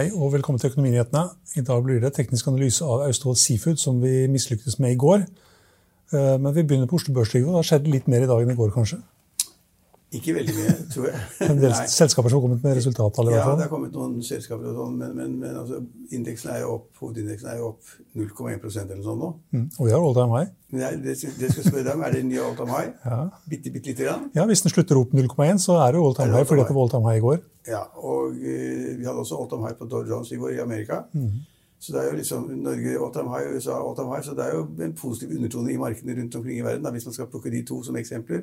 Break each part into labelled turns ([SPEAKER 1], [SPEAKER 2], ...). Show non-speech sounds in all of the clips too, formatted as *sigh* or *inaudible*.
[SPEAKER 1] Hei og velkommen til Økonominyhetene. I dag blir det teknisk analyse av Austevoll Seafood, som vi mislyktes med i går. Eh, Men vi begynner på Oslo Børs, Trygve. Det har skjedd litt mer i dag enn i går, kanskje?
[SPEAKER 2] Ikke veldig mye, tror jeg. *laughs*
[SPEAKER 1] En del selskaper som har kommet med resultattall, i
[SPEAKER 2] Ja, det har kommet noen selskaper og sånn, men, men, men altså, indeksen er jo opp, hovedindeksen er jo opp 0,1% eller noe sånt nå.
[SPEAKER 1] Mm. Og vi har all time high.
[SPEAKER 2] Nei, det, det skal spørre deg om, er det en ny all time high?
[SPEAKER 1] Ja.
[SPEAKER 2] Bitte, bitte lite grann?
[SPEAKER 1] ja, Hvis den slutter opp 0,1, så er det all time high, fordi det var all time high i går.
[SPEAKER 2] Ja, og uh, vi hadde også all time high på Dow Jones i går i Amerika.
[SPEAKER 1] Mm.
[SPEAKER 2] Så det er jo liksom Norge all time high, USA all time high, så det er jo en positiv undertone i markedene rundt omkring i verden, da, hvis man skal plukke de to som eksempler.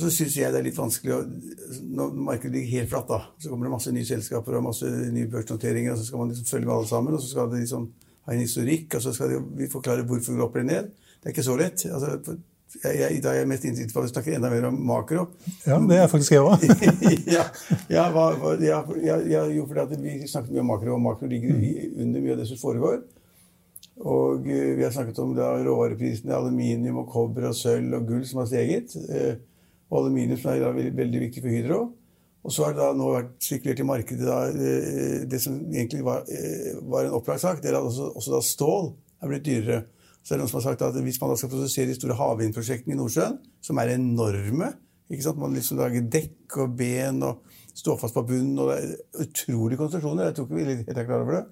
[SPEAKER 2] Og så syns jeg det er litt vanskelig å Når markedet ligger helt flatt, da, så kommer det masse nye selskaper og masse nye børsnoteringer, og så skal man liksom følge med alle sammen, og så skal det liksom ha en historikk, og så skal det, vi forklare hvorfor det går opp eller ned. Det er ikke så lett. Altså, jeg, jeg, I dag er jeg mest innstilt på å snakke enda mer om makro.
[SPEAKER 1] Ja, det er faktisk jeg òg. *laughs*
[SPEAKER 2] ja, ja, ja, ja, jo, fordi vi snakket mye om makro, og makro ligger under mye av det som foregår. Og eh, vi har snakket om da, råvareprisene, aluminium og kobber og sølv og gull som har steget. Og aluminium er da veldig, viktig for Hydro. Og så har det da nå vært sirkulert i markedet da, eh, det som egentlig var, eh, var en opplagt sak, det er også, også da stål er blitt dyrere. Så er det noen som har sagt at hvis man da skal produsere de store havvindprosjektene i Nordsjøen, som er enorme ikke sant? Man liksom lager dekk og ben og står fast på bunnen, og det er utrolige konstruksjoner. Jeg tror ikke vi er helt er klar over det.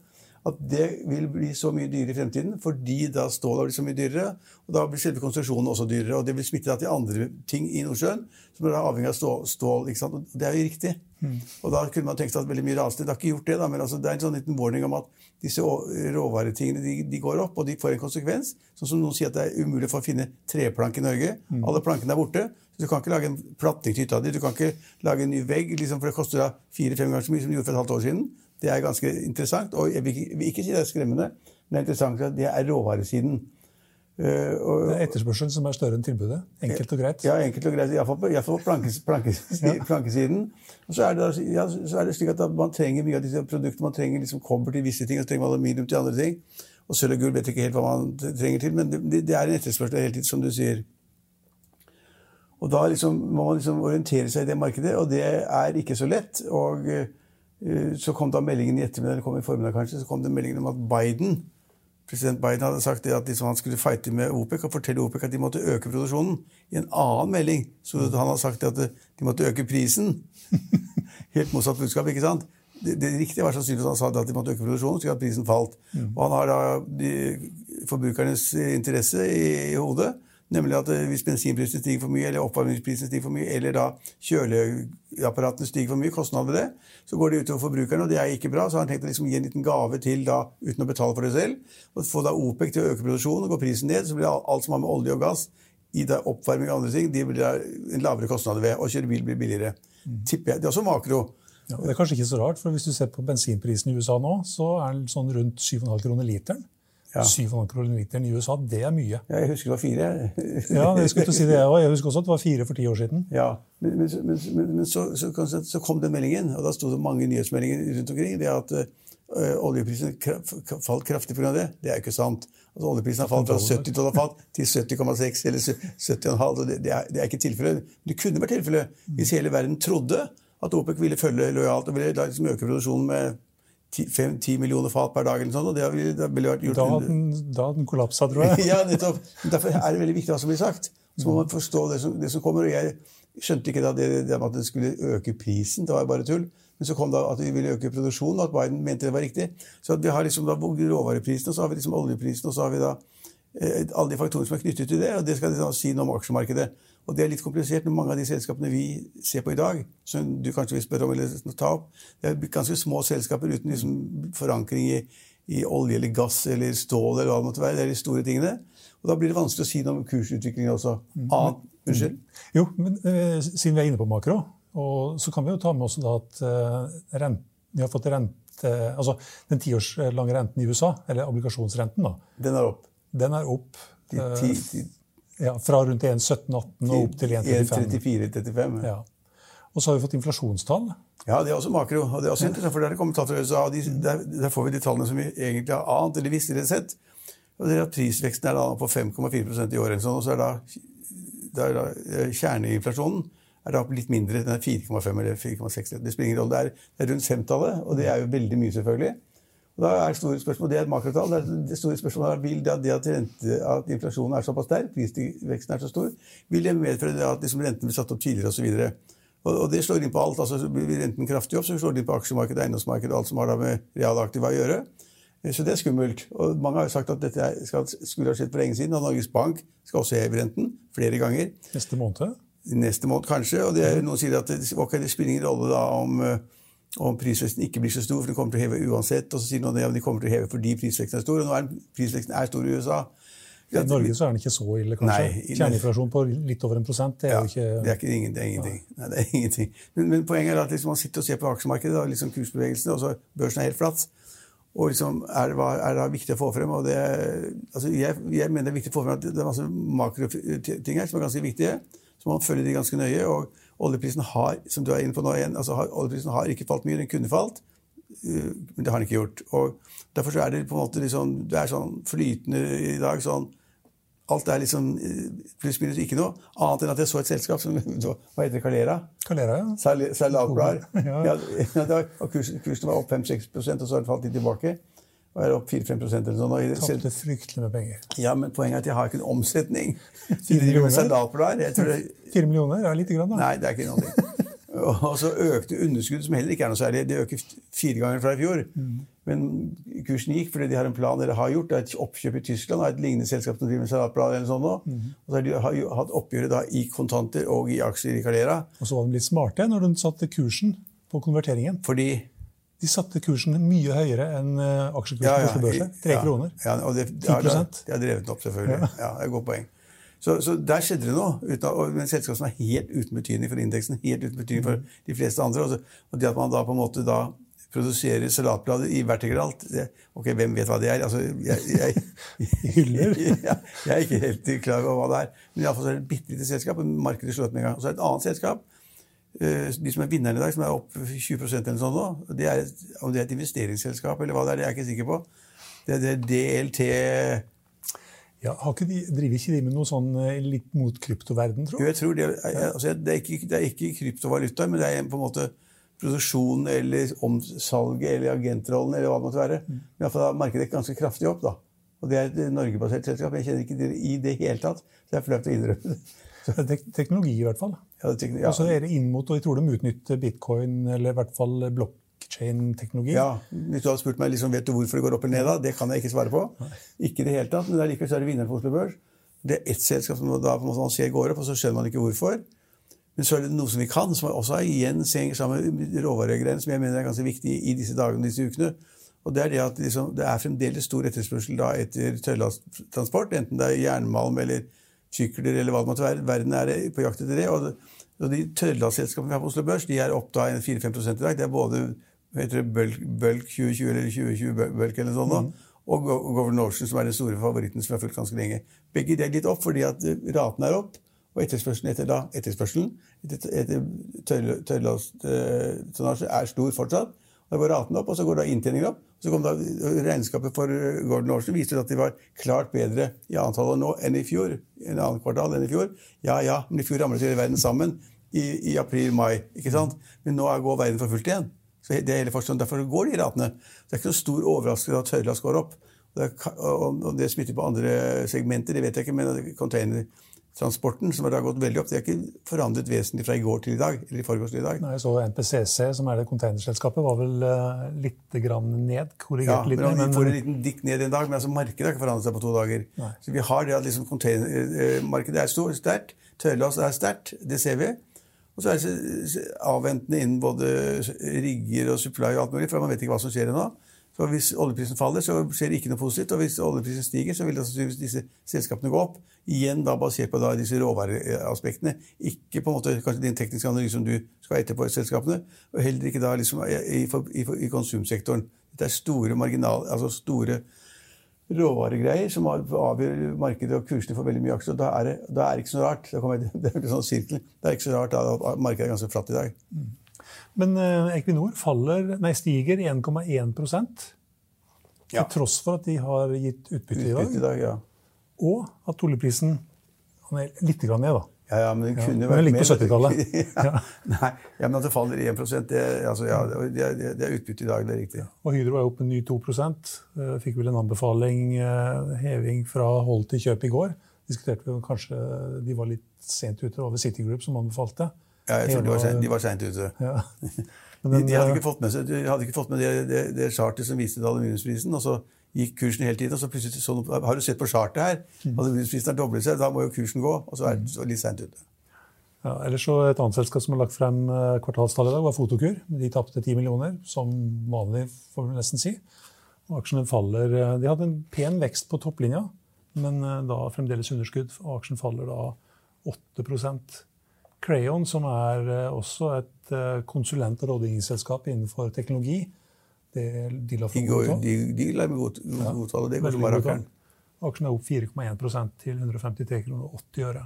[SPEAKER 2] At det vil bli så mye dyrere i fremtiden fordi da stål har blitt så mye dyrere. Og da blir selve konstruksjonen også dyrere. Og det vil smitte til andre ting i Nordsjøen som er avhengig av stål. stål ikke sant? Og det er jo riktig. Og da kunne man tenkt seg at veldig mye rasende. Det har ikke gjort det, da, men altså, det er en sånn liten warning om at disse råvaretingene de, de går opp, og de får en konsekvens. Sånn som noen sier at det er umulig for å finne treplank i Norge. Alle plankene er borte. Så du kan ikke lage en platting til hytta di. Du kan ikke lage en ny vegg, liksom, for det koster fire-fem ganger så mye som det gjorde for et halvt år siden. Det er ganske interessant. Og jeg vil ikke, si det er skremmende, men det er interessant at det er råvaresiden. Eh,
[SPEAKER 1] Det er etterspørselen som er større enn tilbudet. Enkelt og greit.
[SPEAKER 2] ja, enkelt og greit. Iallfall på, på plankes, *laughs* ja. plankesiden. Og så er, det, ja, så er det slik at man trenger mye av disse produktene. Man trenger liksom kobber til visse ting, og så trenger man aluminium til andre ting. Og sølv og gull vet ikke helt hva man trenger til, men det, det er en etterspørsel hele tiden, som du sier. Og da liksom, må man liksom orientere seg i det markedet, og det er ikke så lett. Og eh, så kom da meldingen i ettermiddag, eller kom i formiddag kanskje, så kom det meldingen om at Biden President Biden hadde sagt det at liksom han skulle fighte med OPEC og fortelle OPEC at de måtte øke produksjonen. I en annen melding så han hadde sagt at de måtte øke prisen. *laughs* Helt motsatt budskap, ikke sant? Det, det riktige var sannsynligvis at han sa det at de måtte øke produksjonen, slik at prisen falt. Og han har da de, forbrukernes interesse i, i hodet. Nemlig at eh, hvis bensinprisen stiger for mye, eller oppvarmingsprisen stiger for mye, eller da kjøleapparatene stiger for mye, kostnader ved det, så går det utover forbrukerne, og det er ikke bra. Så har han tenkt å liksom gi en liten gave til, da, uten å betale for det selv, og få da OPEC til å øke produksjonen, og går prisen ned, så blir alt som har med olje og gass i da oppvarming og andre ting, de blir da en lavere kostnader ved. Å kjøre bil blir billigere. Tipper jeg. Det er også makro.
[SPEAKER 1] Ja, det er kanskje ikke så rart, for hvis du ser på bensinprisen i USA nå, så er den sånn rundt 7,5 kroner literen.
[SPEAKER 2] Ja.
[SPEAKER 1] 7,5 kroner literen i USA, det er mye.
[SPEAKER 2] Ja, jeg husker det var fire. *laughs*
[SPEAKER 1] Ja, jeg skulle si det jeg òg. Jeg husker også at det var fire for ti år siden.
[SPEAKER 2] Ja, Men, men, men, men, så, så, så kom den meldingen, og da sto det mange nyhetsmeldinger rundt omkring. det at øh, Oljeprisen falt kraftig pga. det. Det er jo ikke sant. Altså, oljeprisen har falt fra 70 dollar fat til 70,6 eller 70,5. Det, det, er, det er ikke tilfellet. Det kunne vært tilfellet hvis hele verden trodde at OPEC ville følge lojalt og ville liksom øke produksjonen med 10 millioner fat per dag. eller sånt, og det ville, det ville vært gjort
[SPEAKER 1] Da hadde den, den kollapsa, tror jeg. *laughs*
[SPEAKER 2] ja, nettopp. Derfor er det veldig viktig hva som blir sagt. Så må man forstå det som, det som kommer. og Jeg skjønte ikke da det, det at det skulle øke prisen. Det var jo bare tull. Men så kom det at vi ville øke produksjonen, og at Biden mente det var riktig. Så vi har liksom da råvareprisen, og så har vi liksom oljeprisen, og så har vi da eh, alle de faktorene som er knyttet til det. Og det skal liksom si noe om aksjemarkedet. Og det er litt komplisert når mange av de selskapene vi ser på i dag, som du kanskje vil spørre om eller ta opp, det er ganske små selskaper uten liksom forankring i, i olje eller gass eller stål eller hva det måtte være. Det er de store tingene. Og da blir det vanskelig å si noe om kursutviklingen også.
[SPEAKER 1] Mm.
[SPEAKER 2] Annet, unnskyld?
[SPEAKER 1] Jo, men uh, siden vi er inne på makro, og så kan vi jo ta med oss da at uh, rent, vi har fått rente Altså den tiårslange renten i USA, eller obligasjonsrenten, da.
[SPEAKER 2] Den er opp.
[SPEAKER 1] Den er opp.
[SPEAKER 2] De, ti,
[SPEAKER 1] ja, fra rundt 1,17-18 og opp til
[SPEAKER 2] 1,34-35.
[SPEAKER 1] Ja. Og så har vi fått inflasjonstall.
[SPEAKER 2] Ja, det er også makro. og det er også interessant, for Der kommer tall fra USA, og de, der, der, får vi de tallene som vi egentlig har ant eller visst eller sett. Og det er at Prisveksten er da på 5,4% i året, og så er da, da, da eh, kjerneinflasjonen er da litt mindre. Den er 4,5 eller 4,6. Det spiller ingen rolle. Det er, det er rundt femtallet, og det er jo veldig mye, selvfølgelig. Og da er store spørsmål, Det er et makrotall. Det, er det store spørsmålet er, Vil det, det at, rente, at, inflasjonen er såpass sterk, prisveksten er så stor, vil det medføre at liksom renten blir satt opp tidligere osv.? Og, og det slår inn på alt. altså Blir renten kraftig opp, så slår det inn på aksjemarkedet, eiendomsmarkedet og alt som har da med realaktiva å gjøre. Så det er skummelt. Og mange har jo sagt at dette skal, skulle ha skjedd for lenge siden. Og Norges Bank skal også heve renten flere ganger.
[SPEAKER 1] Neste måned?
[SPEAKER 2] Neste måned, kanskje. Og det noen sier at det, okay, det spiller ingen rolle da om om prisveksten ikke blir så stor, for den kommer til å heve uansett. Og så sier noen at de kommer til å heve fordi prisveksten er stor. Og nå er prisveksten er stor i USA.
[SPEAKER 1] I Norge så er den ikke så ille, kanskje. Nei, Kjerneinflasjon på litt over en prosent, det er ja, jo ikke
[SPEAKER 2] Det er, ikke, ingen, det er ingenting. Nei, det er ingenting. Men, men, poenget er at liksom man sitter og ser på aksjemarkedet, og liksom kursbevegelsene, og så børsen er helt flatt. Og liksom, er, hva er det viktig å få frem? og det, altså jeg, jeg, mener det er viktig å få frem at det er masse makroting her som er ganske viktige. Så man følger de ganske nøye. og Oljeprisen har som du er inne på nå igjen, altså oljeprisen har ikke falt mye. Den kunne falt, uh, men det har den ikke gjort. og Derfor så er det på en måte liksom, det er sånn flytende i dag. sånn, Alt er liksom pluss-minus ikke noe. Annet enn at jeg så et selskap som *laughs* Hva heter det? Calera?
[SPEAKER 1] Calera, ja.
[SPEAKER 2] Salatblader. *laughs* Ja. ja, *laughs* kursen, kursen var opp 5-6 og så har den falt litt tilbake og er opp 4-5 eller sånn.
[SPEAKER 1] Tapte fryktelig med penger.
[SPEAKER 2] Ja, men Poenget er at jeg har ikke en omsetning. *laughs*
[SPEAKER 1] Fire millioner? Fire millioner er lite grann, da.
[SPEAKER 2] Nei, det er ikke noe. *laughs* og så økte underskuddet, som heller ikke er noe særlig. Det øker fire ganger fra i fjor. Mm. Men kursen gikk fordi de har en plan dere har gjort. Det er et oppkjøp i Tyskland av et lignende selskap som driver med salatblad. eller sånn nå. Mm. Og så har de hatt oppgjøret da i kontanter og i aksjer i Calera.
[SPEAKER 1] Og så var de litt smarte når de satte kursen på konverteringen.
[SPEAKER 2] Fordi
[SPEAKER 1] de satte kursen mye høyere enn eh, aksjekursen ja, ja, på Oslo Børs. Tre
[SPEAKER 2] ja,
[SPEAKER 1] kroner.
[SPEAKER 2] Ja, og det, 10 ja, De har drevet den opp, selvfølgelig. Ja. det er et godt poeng. Så, så, der skjedde det noe. Uten, et selskap som er helt uten betydning for indeksen. helt uten betydning for mm. de fleste andre. Og, så, og det at man da på en måte da produserer salatblader i vertikalt Ok, hvem vet hva det er? Altså, jeg, jeg, *laughs*
[SPEAKER 1] Hyller? *laughs*
[SPEAKER 2] jeg, jeg er ikke helt klar over hva det er. Men iallfall er det et bitte lite selskap. og Markedet slår opp med en gang. Og så er det et annet selskap de som er vinnerne i dag, som er opp 20% eller sånn nå, det er, om det er et investeringsselskap eller hva det er, det er jeg ikke sikker på. Det er DLT
[SPEAKER 1] ja, har ikke de, Driver ikke de med noe sånn eh, litt mot kryptoverden,
[SPEAKER 2] tror du? Jo, jeg tror det, altså, det, er ikke, det er ikke kryptovaluta, men det er på en måte produksjon eller omsalget eller agentrollen eller hva det måtte være. Mm. Men iallfall har markedet ganske kraftig opp. da. Og det er et norgebasert selskap. Jeg kjenner ikke det i det hele tatt, så jeg er til å innrømme det.
[SPEAKER 1] Teknologi, i hvert fall. Ja, ja. Og så er det inn mot, og jeg tror de utnytter bitcoin, eller i hvert fall blockchain-teknologi.
[SPEAKER 2] Ja, Hvis du hadde spurt meg liksom, vet du hvorfor det går opp eller ned, da, det kan jeg ikke svare på. Nei. Ikke det hele tatt, men likevel er det vinneren på Oslo Børs. Det er ett selskap som da på en måte man ser går opp, og så skjønner man ikke hvorfor. Men så er det noe som vi kan, som også er igjen henger sammen med råvaregreiene, som jeg mener er ganske viktig i disse dagene og disse ukene. Og Det er det at liksom, det er fremdeles stor etterspørsel da, etter tørrlasttransport, enten det er jernmalm eller sykler eller hva det måtte være. Verden er på jakt etter det. Og, og de trøndelagsselskapene vi har på Oslo Børs, de er opp da 4-5 i dag. Det er både heter det Bulk, Bulk 2020 eller 2020 Bulk eller sånt. Mm. Og Govern Ocean, som er den store favoritten som vi har fulgt ganske lenge. Begge de er litt opp fordi at eh, raten er opp. Og etterspørselen etter, da, etterspørselen etter, etter tørrlasttonnasje er stor fortsatt. Da går raten opp, og så går da inntjeningen opp. Så kom da Regnskapet for Gordon Aarsen viser at de var klart bedre i antallet nå enn i fjor. en annen kvartal enn i fjor. Ja, ja, men i fjor ramlet hele verden sammen i, i april-mai. ikke sant? Men nå går verden for fullt igjen. Så det er hele forskjellen. Derfor går de ratene. Det er ikke noen stor overraskelse at tørrlast går opp. Det, og, og det smitter på andre segmenter, det vet jeg ikke, men container transporten, som har gått veldig opp. Det er ikke forandret vesentlig fra i går til i dag. eller i forgårs til i dag.
[SPEAKER 1] Nei, så NPCC, som er det containerselskapet, var vel uh, litt grann ned? korrigert
[SPEAKER 2] ja, litt men Vi får en liten dikk ned en dag, men altså markedet har ikke forandret seg på to dager. Nei. Så vi har det at liksom containermarkedet er stort, sterkt. Tørrlast er sterkt. Det ser vi. Og så er det avventende innen både rigger og supply og alt mulig, for man vet ikke hva som skjer ennå. Så Hvis oljeprisen faller, så skjer det ikke noe positivt. Og hvis oljeprisen stiger, så vil det disse selskapene gå opp. Igjen da basert på da disse råvareaspektene. Ikke på en måte kanskje din tekniske analyse som du skal etterpå i selskapene. Og heller ikke da liksom i, i, i konsumsektoren. Det er store marginal, altså store råvaregreier som avgjør markedet og kursene for veldig mye aksjer. Da er det, da er det ikke så rart. *laughs* Det, er sånn. Det er ikke så rart at markedet er ganske flatt i dag. Mm.
[SPEAKER 1] Men eh, Equinor faller, nei, stiger 1,1 ja. til tross for at de har gitt utbytte, dag.
[SPEAKER 2] I dag ja.
[SPEAKER 1] Og at oljeprisen er litt ned, da.
[SPEAKER 2] Ja, ja, men det kunne *laughs*
[SPEAKER 1] ja, vært mer. på 70-tallet.
[SPEAKER 2] ja. Nei, ja, men at det faller 1 det, altså, ja, det, er, det er utbytte i dag, det er riktig.
[SPEAKER 1] Og Hydro er oppe en ny 2 eh, Fikk vel en anbefaling, eh, heving fra hold til kjøp i går. Diskuterte vi kanskje de var litt sent ute over City Group, som anbefalte.
[SPEAKER 2] Ja, jeg tror de var, sent, de var sent ute. Ja. *laughs* Men, de, de, hadde ikke fått med, seg, ikke fått med det, det, det chartet som viste aluminiumsprisen. og så gikk kursen hele tiden. og så plutselig så, Har du sett på chartet her? Mm. Aluminiumsprisen har doblet seg, da må jo kursen gå. Og så er det litt seint ute.
[SPEAKER 1] Ja, ellers så Et annet selskap som har lagt frem eh, kvartalstallet i dag, var Fotokur. De tapte 10 millioner, som vanlig, får vi nesten si. Og aksjene faller eh, De hadde en pen vekst på topplinja, men eh, da fremdeles underskudd. og Aksjen faller da 8 Crayon, som er også et konsulent- og rådgivningsselskap innenfor teknologi,
[SPEAKER 2] det, de la for gode tall. De, de la med godt, tall, og det går som bare rakkeren.
[SPEAKER 1] Aksjen er opp 4,1 til 153 kroner og 80 øre.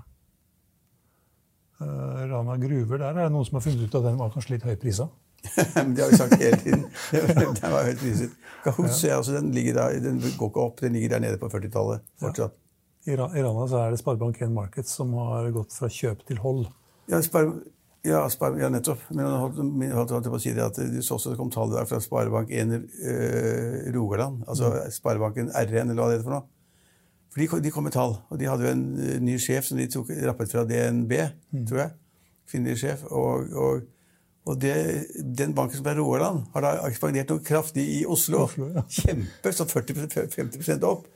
[SPEAKER 1] Uh, Rana Gruver, der er det noen som har funnet ut at den var kanskje litt høyprisa?
[SPEAKER 2] prisa. *laughs* det har vi sagt hele tiden. *laughs* den var høyt priset. Kahoot, ja. altså, den, der, den, går ikke opp, den ligger der nede på 40-tallet fortsatt.
[SPEAKER 1] Ja. I Rana så er det Sparebank1 Markets som har gått fra kjøp til hold.
[SPEAKER 2] Ja, spare, ja, ja, nettopp. Men jeg holdt, holdt, holdt på å si det at du så også det kom tall der fra Sparebank1 øh, Rogaland. Altså mm. Sparebanken R1, eller hva det heter for noe. For de, de, kom med tall. Og de hadde jo en uh, ny sjef som de tok rappet fra DNB, mm. tror jeg. Kvinnelig sjef. Og, og, og det, den banken som er Rogaland, har da ekspandert noe kraftig i Oslo. Oslo ja. Kjempe, så 40-50% opp.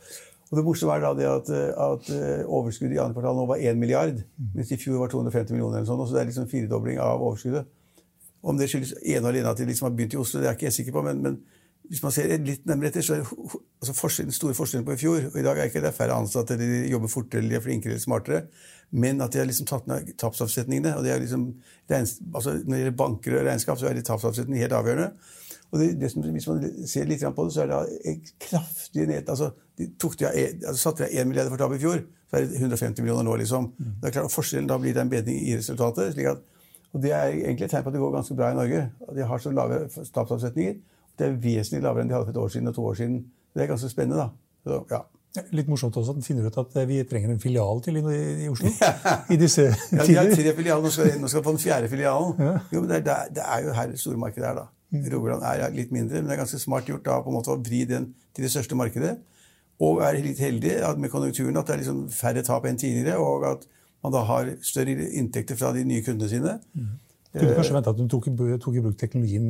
[SPEAKER 2] Og Det morsomme er da det at, at eh, overskuddet i andre kvartal nå var 1 milliard, mens i fjor var 250 millioner. eller sånn, så Det er liksom firedobling av overskuddet. Om det skyldes ene og alene at de liksom har begynt i Oslo, det er ikke jeg sikker på. men, men hvis man ser litt nærmere etter, så er altså forskjellen, store forskjellen på i fjor og I dag er ikke det færre ansatte, de jobber fortere, de er flinkere eller smartere. Men at de har liksom tatt ned tapsavsetningene. og det er liksom, altså Når det gjelder banker og regnskap, så er de tapsavsetningene helt avgjørende. Og det, det som, Hvis man ser litt på det, så er det kraftig ned altså, de tok de, altså, Satte de 1 milliard for tap i fjor, så er det 150 millioner nå. liksom. Mm. Det er klart, Forskjellen da blir det en bedring i resultatet. slik at, og Det er egentlig et tegn på at det går ganske bra i Norge. De har så lave tapsavsetninger. Det er vesentlig lavere enn de hadde for et år siden og to år siden. Det er ganske spennende. da. Så, ja.
[SPEAKER 1] Litt morsomt også at den finner ut at vi trenger en filial til i, i Oslo. *laughs* i disse
[SPEAKER 2] ja, de har tre filialer, nå skal, nå skal få den fjerde filialen. Ja. Jo, men det er, det er, jo her det store markedet er. da. Mm. Rogaland er litt mindre, men det er ganske smart gjort da, på en måte å vri den til det største markedet. Og er litt heldig med konjunkturen at det er liksom færre tap enn tidligere, og at man da har større inntekter fra de nye kundene sine. Mm.
[SPEAKER 1] Kunne kanskje vente at hun tok, tok, i bruk teknologien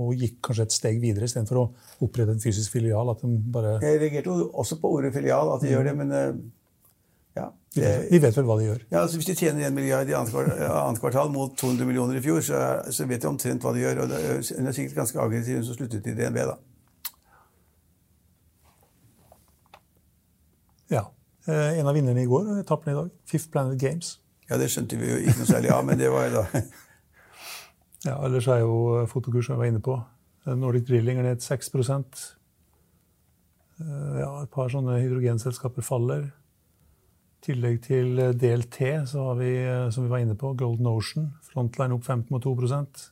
[SPEAKER 1] og gikk kanskje et steg videre istedenfor å opprette en fysisk filial? at bare...
[SPEAKER 2] Jeg reagerte også på ordet filial, at de mm. gjør det, men eh, ja.
[SPEAKER 1] Det, vi vet vel hva de gjør?
[SPEAKER 2] Ja, altså Hvis de tjener 1 milliard i annet kvartal, mot 200 millioner i fjor, så, så, vet de omtrent hva de gjør. og Hun er sikkert ganske aggressiv, hun som sluttet i DNB. da.
[SPEAKER 1] Ja. Eh, en av vinnerne i går, etappen i dag. Fifth Planet Games.
[SPEAKER 2] Ja, Det skjønte vi jo ikke noe særlig av, men det var jo da *laughs*
[SPEAKER 1] Ja, Ellers er jo eh, fotokurs jeg var inne på. Eh, Nordic Drilling er ned 6 Ja, Et par sånne hydrogenselskaper faller. I tillegg til DLT, så har vi, som vi var inne på, Golden Ocean. Frontline opp 5,2%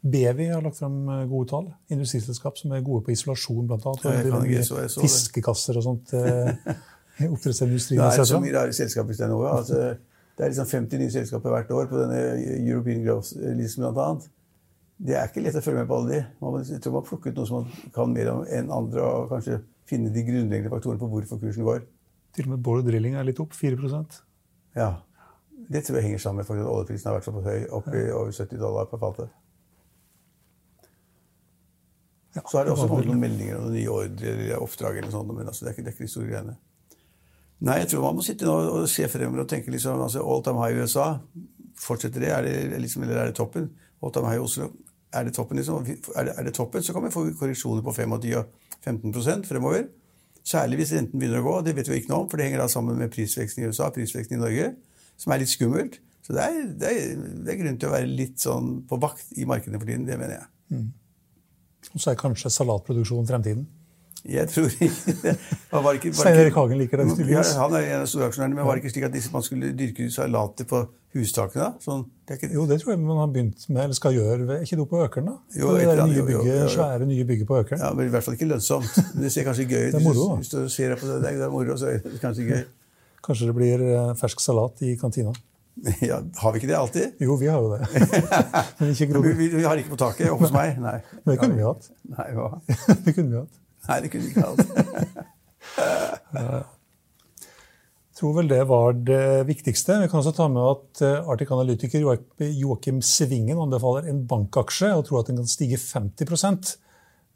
[SPEAKER 1] Bevi har lagt frem gode tall. Industriselskap som er gode på isolasjon, bl.a. Fiskekasser og sånt. *laughs* Oppdrettsindustrien.
[SPEAKER 2] Det er så mye rare selskaper i nå. Altså, det er liksom 50 nye selskaper hvert år på denne European Growth-listen bl.a. Det er ikke lett å følge med på alle de. Man, jeg tror man har plukket noe som man kan mer om enn andre, og kanskje finne de grunnleggende faktorene på hvorfor kursen går.
[SPEAKER 1] Til og med Bård Drilling er litt opp, 4
[SPEAKER 2] Ja. Det tror jeg henger sammen med at oljeprisen har vært såpass høy, opp i over 70 dollar på fatet. Ja, så har det også kommet noen meldinger om nye ordre eller oppdrag, eller sånt, men altså, det, er ikke, det er ikke de store greiene. Nei, jeg tror man må sitte nå og se fremover og tenke liksom, altså, all time high i USA. Fortsetter det? Er det liksom, eller er det toppen? All time high i Oslo? er det toppen, liksom, er det, er det toppen, så kan vi få korreksjoner på 25 og 15% fremover. Særlig hvis renten begynner å gå. Det vet vi ikke noe om, for det henger da sammen med prisveksten i USA prisveksten i Norge, som er litt skummelt. Så det er, det, er, det er, grunn til å være litt sånn på vakt i markedene for tiden. Det mener jeg. Mm.
[SPEAKER 1] Og så er kanskje salatproduksjon fremtiden?
[SPEAKER 2] Jeg tror ikke det.
[SPEAKER 1] ikke Stein Erik Hagen liker det
[SPEAKER 2] han er en av storaksjonærene, men var det ikke slik at man skulle dyrke salater på hustakene? Sånn,
[SPEAKER 1] det ikke... Jo, det tror jeg man har begynt med, eller skal gjøre. Er ikke det på Økeren, da? Jo, det der nye bygget, jo, jo, jo. Svære nye bygget på Økeren.
[SPEAKER 2] Ja, men I hvert fall ikke lønnsomt. Men det ser kanskje gøy ut. *laughs*
[SPEAKER 1] Det er moro, da.
[SPEAKER 2] Hvis du ser på det, det er moro, så er det kanskje gøy.
[SPEAKER 1] Kanskje det blir eh, fersk salat i kantina? *laughs*
[SPEAKER 2] Ja, Har vi ikke det alltid?
[SPEAKER 1] Jo, vi har jo det. *laughs*
[SPEAKER 2] Men ikke vi, vi, vi, har ikke på taket hos meg. Nei.
[SPEAKER 1] Men det kunne vi hatt.
[SPEAKER 2] Nei, hva?
[SPEAKER 1] det kunne vi hatt.
[SPEAKER 2] Nei, det kunne vi ikke hatt.
[SPEAKER 1] Tror vel det var det viktigste. Vi kan også ta med at eh, Arctic Analytiker Joakim Svingen anbefaler en bankaksje og tror at den kan stige 50%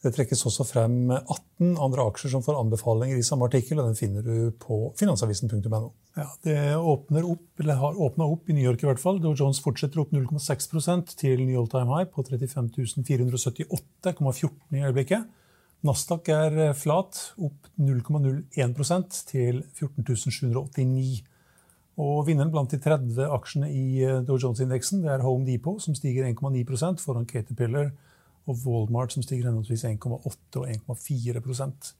[SPEAKER 1] det trekkes også frem 18 andre aksjer som får anbefalinger i samme artikkel, og den finner du på finansavisen.no. Ja, det åpner opp, eller har åpna opp i New York i hvert fall. Dow Jones fortsetter opp 0,6% til new all time high på 35 478,14 i øyeblikket. Nasdaq er flat, opp 0,01 til 14 789. Og vinneren blant de 30 aksjene i Dow Jones-indeksen det er Home Depot, som stiger 1,9% foran Caterpillar og Walmart som stiger henholdsvis 1,8 og 1,4%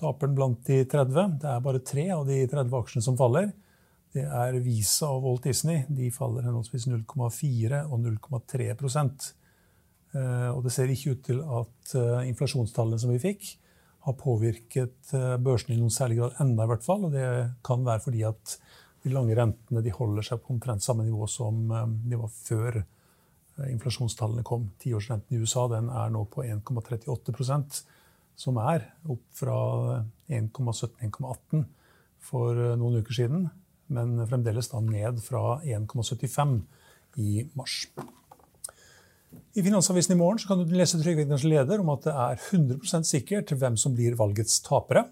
[SPEAKER 1] Taperen blant de 30 Det er bare tre av de 30 aksjene som faller. Det er Visa og Walt Disney. De faller henholdsvis 0,4 og 0,3 eh, Og det ser ikke ut til at eh, inflasjonstallene som vi fikk, har påvirket eh, børsene i noen særlig grad enda i hvert fall. Og det kan være fordi at de lange rentene de holder seg på omtrent samme nivå som de var før Eh, inflasjonstallene kom. Tiårsrenten i USA den er nå på 1,38% som er opp fra 1,17-1,18 for eh, noen uker siden, men fremdeles da ned fra 1,75 i mars. I Finansavisen i morgen kan du lese Trygve leder om at det er 100% sikkert hvem som blir valgets tapere,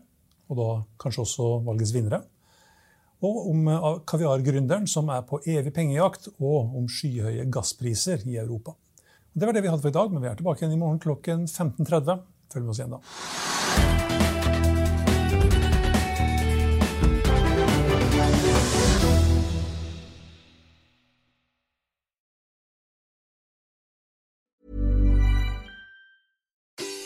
[SPEAKER 1] og da kanskje også valgets vinnere og om eh, kaviargründeren som er på evig pengejakt, og om skyhøye gasspriser i Europa. Det var det vi hadde for i dag, men vi er tilbake igjen i morgen klokken 15.30. Følg med oss igjen da.